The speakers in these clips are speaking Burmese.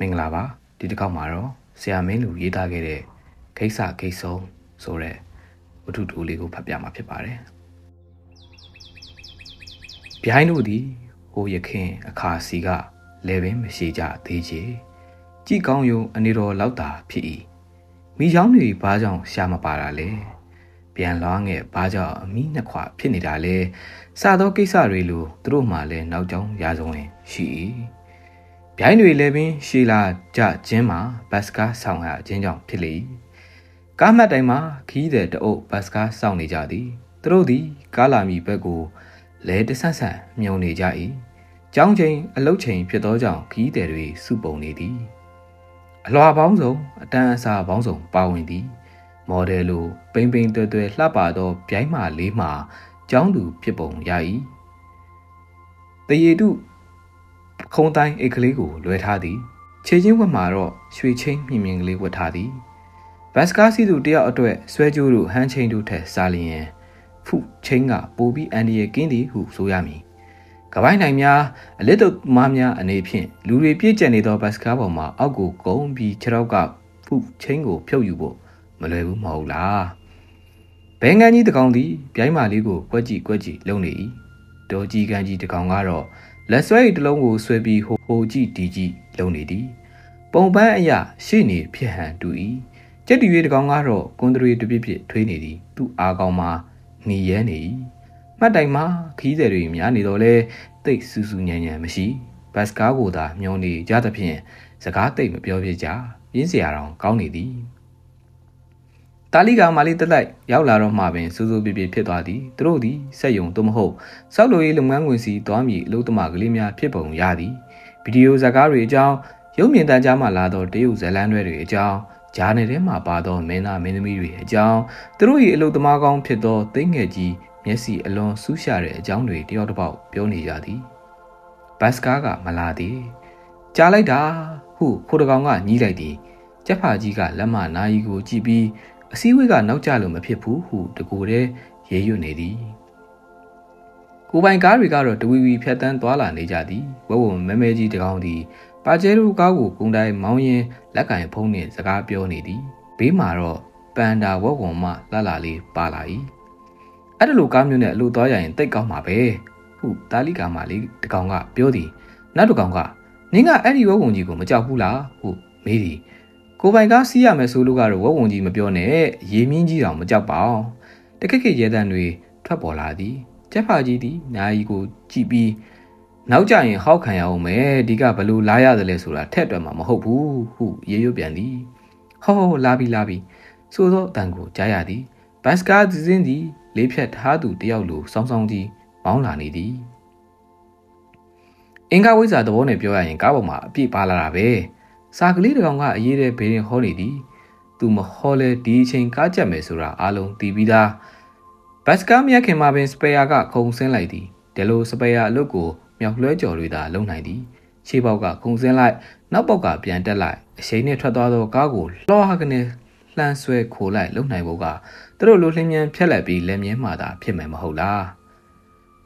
မင်္ဂလာပါဒီတစ်ခေါက်မှာတော့ဆရာမင်းလူရေးသားခဲ့တဲ့ခိစ္စခိဆုံးဆိုတဲ့ဝတ္ထုတူလေးကိုဖတ်ပြမှာဖြစ်ပါတယ်ဗျိုင်းတို့သည်ဟိုရခင်အခါစီကလဲပင်မရှိကြသေးချေကြည်ကောင်းယုံအနေတော်လောက်တာဖြစ်၏မိချောင်းတွေဘာကြောင့်ရှာမပါတာလဲပြန်လွှားငယ်ဘာကြောင့်အမိနှစ်ခွဖြစ်နေတာလဲစသောကိစ္စတွေလိုသူတို့မှလည်းနောက်ကျောင်းရာဇဝင်ရှိ၏ ဗျိုင်းတွေလည်းပင်ရှီလာကြခြင်းမှာဘတ်စကားဆောင်ရခြင်းကြောင့်ဖြစ်လေကားမှတ်တိုင်းမှာခီးတဲ့တအုပ်ဘတ်စကားစောင့်နေကြသည်သူတို့သည်ကားလာမီဘက်ကိုလဲတဆန့်ဆန့်မြုံနေကြ၏ကြောင်းချိန်အလုတ်ချိန်ဖြစ်သောကြောင့်ခီးတဲ့တွေစုပုံနေသည်အလွာပေါင်းစုံအတန်းအစာပေါင်းစုံပါဝင်သည်မော်ဒယ်လိုပိန်ပိန်တွဲတွဲလှပသောဗျိုင်းမာလေးမှာကျောင်းသူဖြစ်ပုံရ၏တရေတု ခုံတိုင်းအိတ်ကလေးကိုလွှဲထားသည်ခြေချင်းဝက်မှာတော့ရွှေချင်းမြင်မြင်ကလေးဝတ်ထားသည်ဘတ်စကားစီသူတယောက်အတွက်ဆွဲကြိုးတို့ဟန်းချင်းတို့ထက်စားလျင်ဖုချင်းကပိုပြီးအန်ဒီရဲ့ကင်းသည်ဟုဆိုရမည်ကပိုင်းနိုင်များအလစ်တို့မားများအနေဖြင့်လူတွေပြည့်ကျက်နေသောဘတ်စကားပေါ်မှာအောက်ကိုကုန်းပြီးခြေထောက်ကဖုချင်းကိုဖြုတ်ယူဖို့မလွယ်ဘူးမဟုတ်လားဘဲငန်းကြီးတကောင်သည်ပြိုင်းမာလေးကိုကွက်ကြည့်ကွက်ကြည့်လုံနေ၏ဒေါ်ကြီးကန်းကြီးတကောင်ကတော့ လက်ဆွဲတလုံးကိုဆွဲပြီးဟိုဟိုကြည့်ဒီကြည့်လုံနေသည်ပုံပန်းအရာရှေ့နေဖြစ်ဟန်တူ၏ကြက်တီရွေးတကောင်ကတော့ကွန်တရီတပြစ်ပြစ်ထွေးနေသည်သူ့အားကောင်းမှာหนีရဲနေ၏မှတ်တိုင်မှာခီးသည်တွေများနေတော့လဲတိတ်ဆူဆူညံ့ညံ့မရှိဘတ်စကားကိုသာမျောနေကြသဖြင့်စကားတိတ်မပြောဖြစ်ကြပြင်းစရာတောင်ကောင်းနေသည် တာလီကမာလီတက်လိုက်ရောက်လာတော့မှပင်စူးစူးပြပြဖြစ်သွားသည်သူတို့သည်စက်ယုံသို့မဟုတ်စောက်လိုရေးလုပ်ငန်းဝင်စီသွားမည်အလုပ်သမားကလေးများဖြစ်ပုံရသည်ဗီဒီယိုဇာကားတွေအကြောင်းရုပ်မြင်သံကြားမှလာသောတရုတ်ဇလန်းတွေအကြောင်းဂျာနယ်ထဲမှာပါသောမင်းသားမင်းသမီးတွေအကြောင်းသူတို့၏အလုပ်သမားကောင်းဖြစ်သောသိငယ်ကြီးမျက်စိအလွန်ဆူးရှာတဲ့အကြောင်းတွေတယောက်တစ်ပေါက်ပြောနေကြသည်ဘတ်စကားကမလာသည်ကြားလိုက်တာဟုခိုးတကောင်ကညီးလိုက်သည်ကျက်ဖာကြီးကလက်မနာယီကိုကြည့်ပြီး အစည်းအဝေးကနောက်ကျလို့မဖြစ်ဘူးဟုတကူတည်းရေရွတ်နေသည်ကိုပိုင်ကားတွေကတော့တဝီဝီဖြတ်တန်းသွားလာနေကြသည်ဝဝမဲမဲကြီးတကောင်သည်ပါကျဲတို့ကားကိုကုန်းတိုင်းမောင်းရင်လက်ကင်ဖုံးနှင့်စကားပြောနေသည်ဘေးမှာတော့ပန်ဒါဝက်ဝံမှလှလာလေးပါလာ၏အဲ့ဒါလိုကားမျိုးနဲ့အလိုသွားရရင်တိတ်ကောင်းမှာပဲဟုတာလီကာမလေးတကောင်ကပြောသည်နောက်တကောင်ကနင်းကအဲ့ဒီဝက်ဝံကြီးကိုမကြောက်ဘူးလားဟုမေးသည် ကိုပိုင်ကားစီးရမယ်ဆိုလို့ကတော့ဝက်ဝံကြီးမပြောနဲ့ရေမြင့်ကြီးတောင်မကြောက်ပါအောင်တခက်ခက်ရဲတန်းတွေထွက်ပေါ်လာသည်ကျက်ဖာကြီးသည်နာယီကိုကြည့်ပြီးနောက်ကြရင်ဟောက်ခံရအောင်မယ်ဒီကဘလို့လာရတယ်လဲဆိုတာထက်တွက်မှာမဟုတ်ဘူးဟုရေရွပြန်သည်ဟောလာပြီလာပြီဆိုသောအတန်ကိုကြားရသည်ဘတ်စကားစင်းသည်လေးဖြတ်ထားသူတယောက်လိုစောင်းစောင်းကြီးမောင်းလာနေသည်အင်္ဂါဝိဇ္ဇာသဘောနဲ့ပြောရရင်ကားပေါ်မှာအပြည့်ပါလာတာပဲ စာကလေးတကောင်ကအရေးတဲ့ဘေးရင်ဟောနေသည်သူမဟောလဲဒီအချိန်ကားကြက်မယ်ဆိုတာအားလုံးသိပြီးသားဘတ်စကားမြက်ခင်မှာပင်စပယ်ယာကခုံဆင်းလိုက်သည်ဒဲလိုစပယ်ယာအလုပ်ကိုမြောက်လွှဲကြော်တွေသာလုံနိုင်သည်ခြေပေါက်ကခုံဆင်းလိုက်နောက်ပေါက်ကပြန်တက်လိုက်အရှိန်နဲ့ထွက်သွားသောကားကိုလှော်ဟကနေလှမ်းဆွဲခိုလိုက်လုံနိုင်ဖို့ကသူတို့လိုလှင်းမြန်ဖြက်လက်ပြီးလက်မြဲမှသာဖြစ်မယ်မဟုတ်လား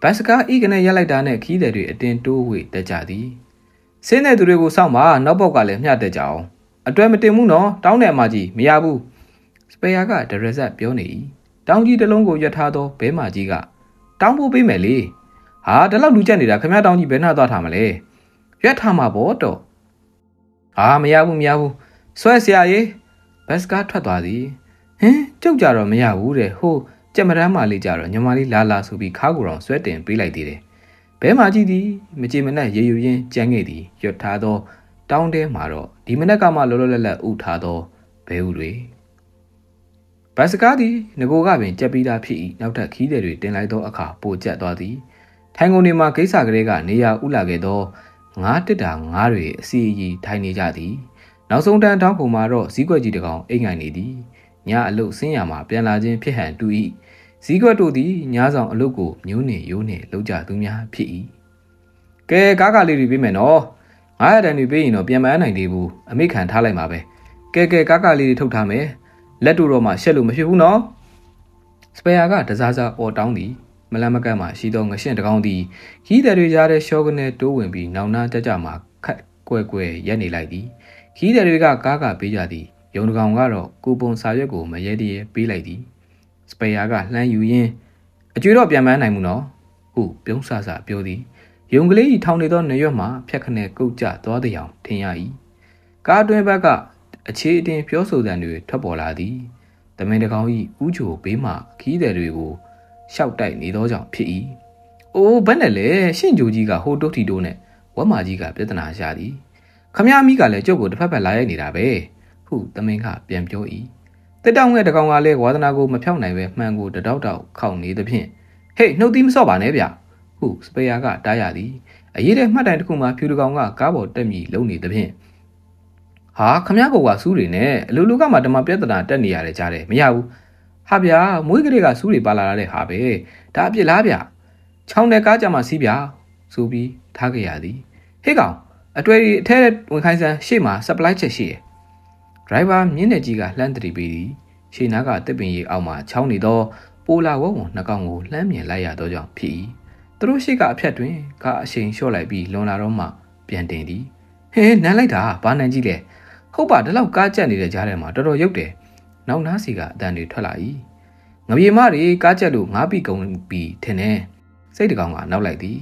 ဘတ်စကားဤကနေရက်လိုက်တာနဲ့ခီးတယ်တွေအတင်းတိုးဝေတက်ကြသည် ဆင်းတဲ့သူတွေကိုစောင့်ပါနောက်ပေါက်ကလည်းမျှတက်ကြအောင်အတွဲမတင်ဘူးနော်တောင်းတဲ့အမကြီးမရဘူးစပယ်ယာကဒရက်ဆက်ပြောနေ၏တောင်းကြီးတစ်လုံးကိုရထားသောဘဲမာကြီးကတောင်းဖို့ပေးမယ်လေဟာဒီလောက်လူကျက်နေတာခမရတောင်းကြီးဘယ်နှသွားထားမလဲရွက်ထားမှာပေါ့တော့ဟာမရဘူးမရဘူးဆွဲဆရာကြီးဘတ်စကားထွက်သွားသည်ဟင်ကျုပ်ကြတော့မရဘူးတဲ့ဟိုကြက်မရမ်းမလေးကြတော့ညီမလေးလာလာဆိုပြီးခါးကိုယ်တော်ဆွဲတင်ပေးလိုက်သေးတယ် ဘဲမာကြီးသည်မကြည်မနက်ရေယူရင်းကြမ်းခဲ့သည်ရွတ်ထားသော တောင်းတဲမှာတော့ဒီမနက်ကမှလောလောလတ်လတ်ဥထားသောဘဲဥတွေဘတ်စကားသည်ငကိုကပင်ကြက်ပြီးသားဖြစ်၏နောက်ထပ်ခီးတယ်တွေတင်လိုက်သောအခါပိုကျက်သွားသည်ထိုင်ကုန်တွေမှာဂိတ်စာကလေးကနေရာဥလာခဲ့သောငါးတစ်တာငါးတွေအစီအီထိုင်နေကြသည်နောက်ဆုံးတန်းတောင်းကုန်မှာတော့ဇီးကွက်ကြီးတကောင်အိမ်ငိုင်နေသည်ညအလုတ်ဆင်းရမှာပြန်လာခြင်းဖြစ်ဟန်တူ၏ ဇီးကွက်တို့သည်ညဆောင်အလုတ်ကိုမျိုးနေရိုးနေလောက်ကြသူများဖြစ်၏ကဲကားကလေးတွေပြေးမယ်နော်900တန်တွေပေးရင်တော့ပြန်မအနိုင်သေးဘူးအမိခံထားလိုက်ပါပဲကဲကဲကားကလေးတွေထုတ်ထားမယ်လက်တို့တော့မှရှက်လို့မဖြစ်ဘူးနော်စပယ်ယာကတစားစားအော်တောင်းသည်မလန်မကန့်မှရှိသောငရှင့်တကောင်သည်ခီးတယ်တွေကြားတဲ့ရှော့ကနေတိုးဝင်ပြီးနောင်နာကြကြမှာခတ်ကွယ်ကွယ်ရက်နေလိုက်သည်ခီးတဲ့တွေကကားကပေးကြသည်ယုံတကောင်ကတော့ကိုပုံစာရွက်ကိုမရဲတည်းပေးလိုက်သည် စပယ်ယာကလှမ်းယူရင်းအကျွေးတော့ပြန်မနိုင်ဘူးနော်ဟုပြုံးဆဆပြောသည်ယုံကလေးကြီးထောင်နေသောနေရွက်မှဖြတ်ခနဲကုတ်ကျသွားတဲ့အောင်ထင်ရ၏ကားတွင်ဘက်ကအခြေအတင်ပြောဆိုသံတွေထွက်ပေါ်လာသည်တမင်တကောင်၏ဥချိုဘေးမှခီးတဲ့တွေကိုရှောက်တိုက်နေသောကြောင့်ဖြစ်၏အိုးဘယ်နဲ့လဲရှင့်ဂျိုကြီးကဟိုတုတ်ထီတိုးနဲ့ဝက်မာကြီးကပြဿနာရှာသည်ခမရမိကလည်းကျုပ်ကိုတစ်ဖက်ဖက်လာရိုက်နေတာပဲဟုသမင်ကပြန်ပြော၏ တက်တောင်ငယ်တကောင်ကလည်းဝါသနာကိုမဖြောက်နိုင်ပဲမှန်ကိုတတောက်တောက်ခောက်နေသဖြင့်ဟေးနှုတ်သီးမစော့ပါနဲ့ဗျဟုစပယ်ယာကတားရသည်အရေးတဲ့မှတ်တိုင်တစ်ခုမှာဖြူတကောင်ကကားပေါ်တက်မြည်လုံနေသဖြင့်ဟာခမရကောကစူးတွေနဲ့အလူလူကမှဓမ္မပြဿနာတက်နေရတယ်ကြားတယ်မရဘူးဟာဗျာမွေးကလေးကစူးတွေပါလာတဲ့ဟာပဲဒါအပြစ်လားဗျချောင်းတဲ့ကားကြမှာစီးဗျဆိုပြီးထားခဲ့ရသည်ဟေးကောင်အတွေ့အထဲဝင်ခိုင်းစမ်းရှေ့မှာ supply ချက်ရှိတယ် ဒရိုင်ဘာမြင်းတဲ့ကြီးကလှမ်းတတိပေးသည်ရှေ့နားကတစ်ပင်ရီအောက်မှာချောင်းနေသောပိုလာဝုံနှကောင်ကိုလှမ်းမြင်လိုက်ရသောကြောင့်ဖြစ်၏သူတို့ရှိကအဖြတ်တွင်ကားအရှိန်လျှော့လိုက်ပြီးလွန်လာတော့မှပြန်တင်သည်ဟဲနန်းလိုက်တာဘာနန်းကြီးလဲဟုတ်ပါဒီလောက်ကားကြက်နေတဲ့ကြားထဲမှာတော်တော်ရုပ်တယ်နောက်နားစီကအတန်တွေထွက်လာ၏ငပြေမတွေကားကြက်လို့ငါးပြီကုံပြီးထင်တယ်စိတ်တကောင်ကနောက်လိုက်သည်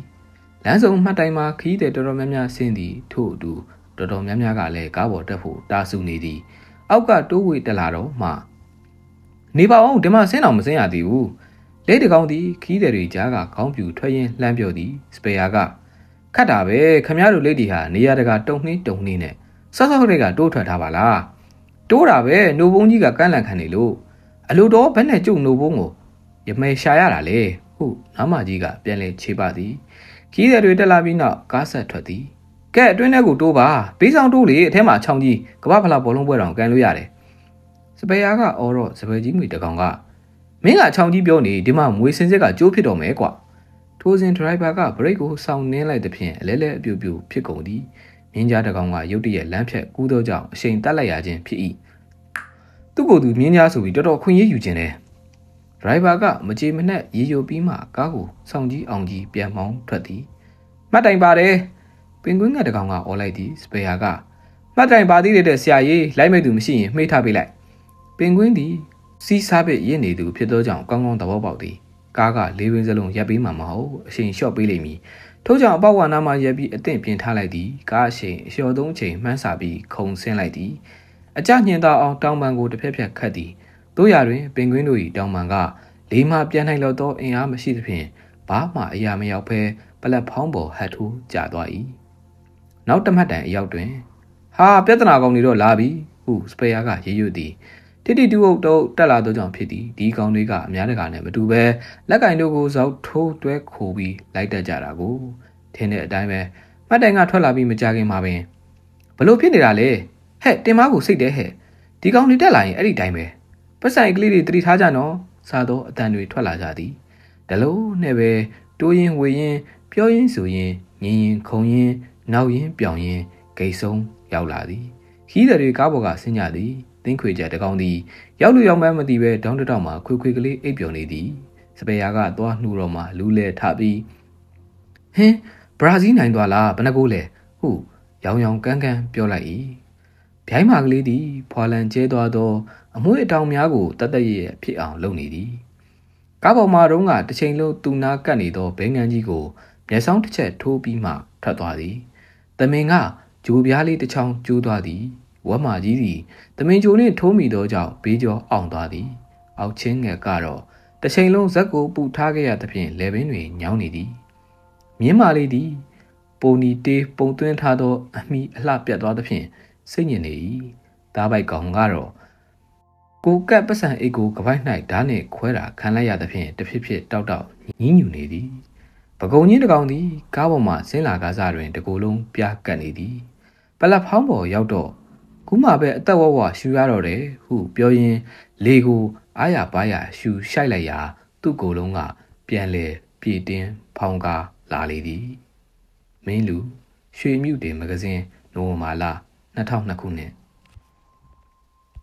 လမ်းစုံမှတ်တိုင်မှာခီးတဲ့တော်တော်များများဆင်းသည်ထို့အတူ တော်တော်များများကလည်းကားပေါ်တက်ဖို့တာဆူနေသည်အောက်ကတိုးဝေတက်လာတော့မှနေပါအောင်ဒီမှာဆင်းအောင်မဆင်းရသေးဘူးလက်တကောင်သည်ခီးတဲ့တွေကြားကခေါင်းပြူထွက်ရင်လှမ်းပြောသည်စပယ်ယာကခတ်တာပဲခမရတို့လက်တီဟာနေရာတကာတုံနှင်းတုံနှင်းနဲ့ဆော့ဆော့တွေကတိုးထွက်ထားပါလားတိုးတာပဲနှုတ်ဘုံကြီးကကန့်လန့်ခံနေလို့အလိုတော်ဘယ်နဲ့ကျုပ်နှုတ်ဘုံကိုရမဲရှာရတာလေဟုနားမကြီးကပြန်လဲခြေပါသည်ခီးတဲ့တွေတက်လာပြီးနောက်ကားဆက်ထွက်သည် ကဲအတွင်းထဲကိုတိုးပါဘေးဆောင်တိုးလေအထဲမှာချောင်းကြီးကမ္ဘာဖလားဘောလုံးပွဲတော်ကန်လို့ရတယ်စပယ်ယာကအော်တော့စပယ်ကြီးငွေတကောင်ကမင်းကချောင်းကြီးပြောနေဒီမှာမွေစင်စစ်ကကျိုးဖြစ်တော့မယ်ကွာထိုးစင်ဒရိုက်ဘာကဘရိတ်ကိုစောင့်နှင်းလိုက်တဲ့ဖြင့်အလဲလဲအပြူပြူဖြစ်ကုန်သည်မြင်းကြားတကောင်ကရုတ်တရက်လမ်းဖြတ်ကူးသောကြောင့်အရှိန်တက်လိုက်ရခြင်းဖြစ်၏သူ့ကိုယ်သူမြင်းကြားဆိုပြီးတော်တော်ခွင့်ရယူခြင်းတယ်ဒရိုက်ဘာကမကြေမနက်ရေယိုပြီးမှကားကိုစောင့်ကြီးအောင်ကြီးပြန်မောင်းထွက်သည်မှတ်တိုင်ပါတယ် ပင်ကွင်းကတကောင်ကအော်လိုက်သည်စပယ်ယာကမှတ်တိုင်ပါသေးတဲ့ဆရာကြီးလိုက်မဲ့သူမရှိရင်မှေးထားပေးလိုက်ပင်ကွင်းသည်စီးစားပစ်ရင့်နေသူဖြစ်သောကြောင့်ကောင်းကောင်းသဘောပေါက်သည်ကားကလေးဝင်းစလုံးရပ်ပေးမှမဟုတ်အချိန်လျှော့ပေးလိမ့်မည်ထို့ကြောင့်အပေါက်ဝါနာမှာရပ်ပြီးအသင့်ပြင်ထားလိုက်သည်ကားအချိန်အလျှော်သုံးချိန်မှန်းစာပြီးခုံဆင်းလိုက်သည်အကြညင်သာအောင်တောင်ပန်ကိုတစ်ဖက်ဖက်ခတ်သည်တို့ရတွင်ပင်ကွင်းတို့၏တောင်ပန်ကလေးမှပြန်နိုင်လို့သောအင်အားမရှိသဖြင့်ဘာမှအရာမရောက်ဘဲပလက်ဖောင်းပေါ်ဟတ်ထိုးကျသွား၏ နောက်တမှတ်တိုင်အရောက်တွင်ဟာပြဿနာကောင်တွေတော့လာပြီဟုစပယ်ယာကရေရွတ်သည်တိတိတူအုပ်တော့တက်လာသောကြောင့်ဖြစ်သည်ဒီကောင်တွေကအများတကာနဲ့မတူပဲလက်ကင်တို့ကိုဇောက်ထိုးတွဲခိုပြီးလိုက်တက်ကြတာကိုထင်းတဲ့အတိုင်းပဲမှတ်တိုင်ကထွက်လာပြီးမကြခင်မှာပင်ဘလို့ဖြစ်နေတာလဲဟဲ့တင်မကိုစိတ်တဲဟဲ့ဒီကောင်တွေတက်လာရင်အဲ့ဒီတိုင်းပဲပတ်ဆိုင်ကလေးတွေတတိထားကြနော်စားတော့အတန်တွေထွက်လာကြသည်ဒလို့နဲ့ပဲတိုးရင်ဝေရင်ပြောရင်ဆိုရင်ငင်းရင်ခုံရင် နောက်ရင်ပြောင်ရင်ဂိတ်ဆုံးရောက်လာသည်ခီးတဲ့တွေကားပေါ်ကဆင်းကြသည်တင်းခွေကြတကောင်သည်ရောက်လူရောက်မှန်းမသိပဲဒေါင်းတတောက်မှာခွေခွေကလေးအိပ်ပျော်နေသည်စပယ်ယာကသွားနှူတော့မှလူးလဲထပြီးဟင်းဘရာဇီးနိုင်သွားလားဘယ်နှကိုလဲဟုရောင်ရောင်ကန်းကန်းပြောလိုက်၏ဗျိုင်းမာကလေးသည်ဖွာလန်ကျဲသွားသောအမွှေးအတောင်များကိုတတ်တရရဲ့ဖြစ်အောင်လုပ်နေသည်ကားပေါ်မှာတုန်းကတစ်ချိန်လုံးသူနာကပ်နေသောဘဲငန်းကြီးကိုမျက်စောင်းတစ်ချက်ထိုးပြီးမှထွက်သွားသည်။ တမင်ကဂျိုးပြားလေးတစ်ချောင်းကျိုးသွားသည်ဝက်မာကြီးသည်တမင်ဂျိုနှင့်ထိုးမိသောကြောင့်ဘေးကျော်အောင်သွားသည်။အောက်ချင်းငယ်ကတော့တစ်ချိန်လုံးဇက်ကိုပူထားခဲ့ရသဖြင့်လေပင်တွေညောင်းနေသည်။မြင်းမာလေးသည်ပုံနီတေးပုံသွင်းထားသောအမိအလှပြတ်သွားသဖြင့်စိတ်ညစ်နေ၏။သားပိုက်ကောင်ကတော့ကိုကပ်ပစံအိတ်ကိုကပိုက်၌ဓာတ်နှင့်ခွဲတာခံလိုက်ရသဖြင့်တဖြစ်ဖြစ်တောက်တောက်ညင်းညူနေသည် ပကုံကြီးတကောင်သည်ကားပေါ်မှဆင်းလာကားစားတွင်တကူလုံးပြားကပ်နေသည်ပလက်ဖောင်းပေါ်ရောက်တော့ခုမှပဲအသက်ဝဝရှူရတော့တယ်ဟုပြောရင်းလေကိုအားရပါးရရှူရှိုက်လိုက်ရာ သူ့ကိုယ်လုံးကပြန်လေပြေတင်းဖောင်းကားလာလေသည်မင်းလူရွှေမြူတင်မဂဇင်းနိုဝင်ဘာလ2002ခုနှစ်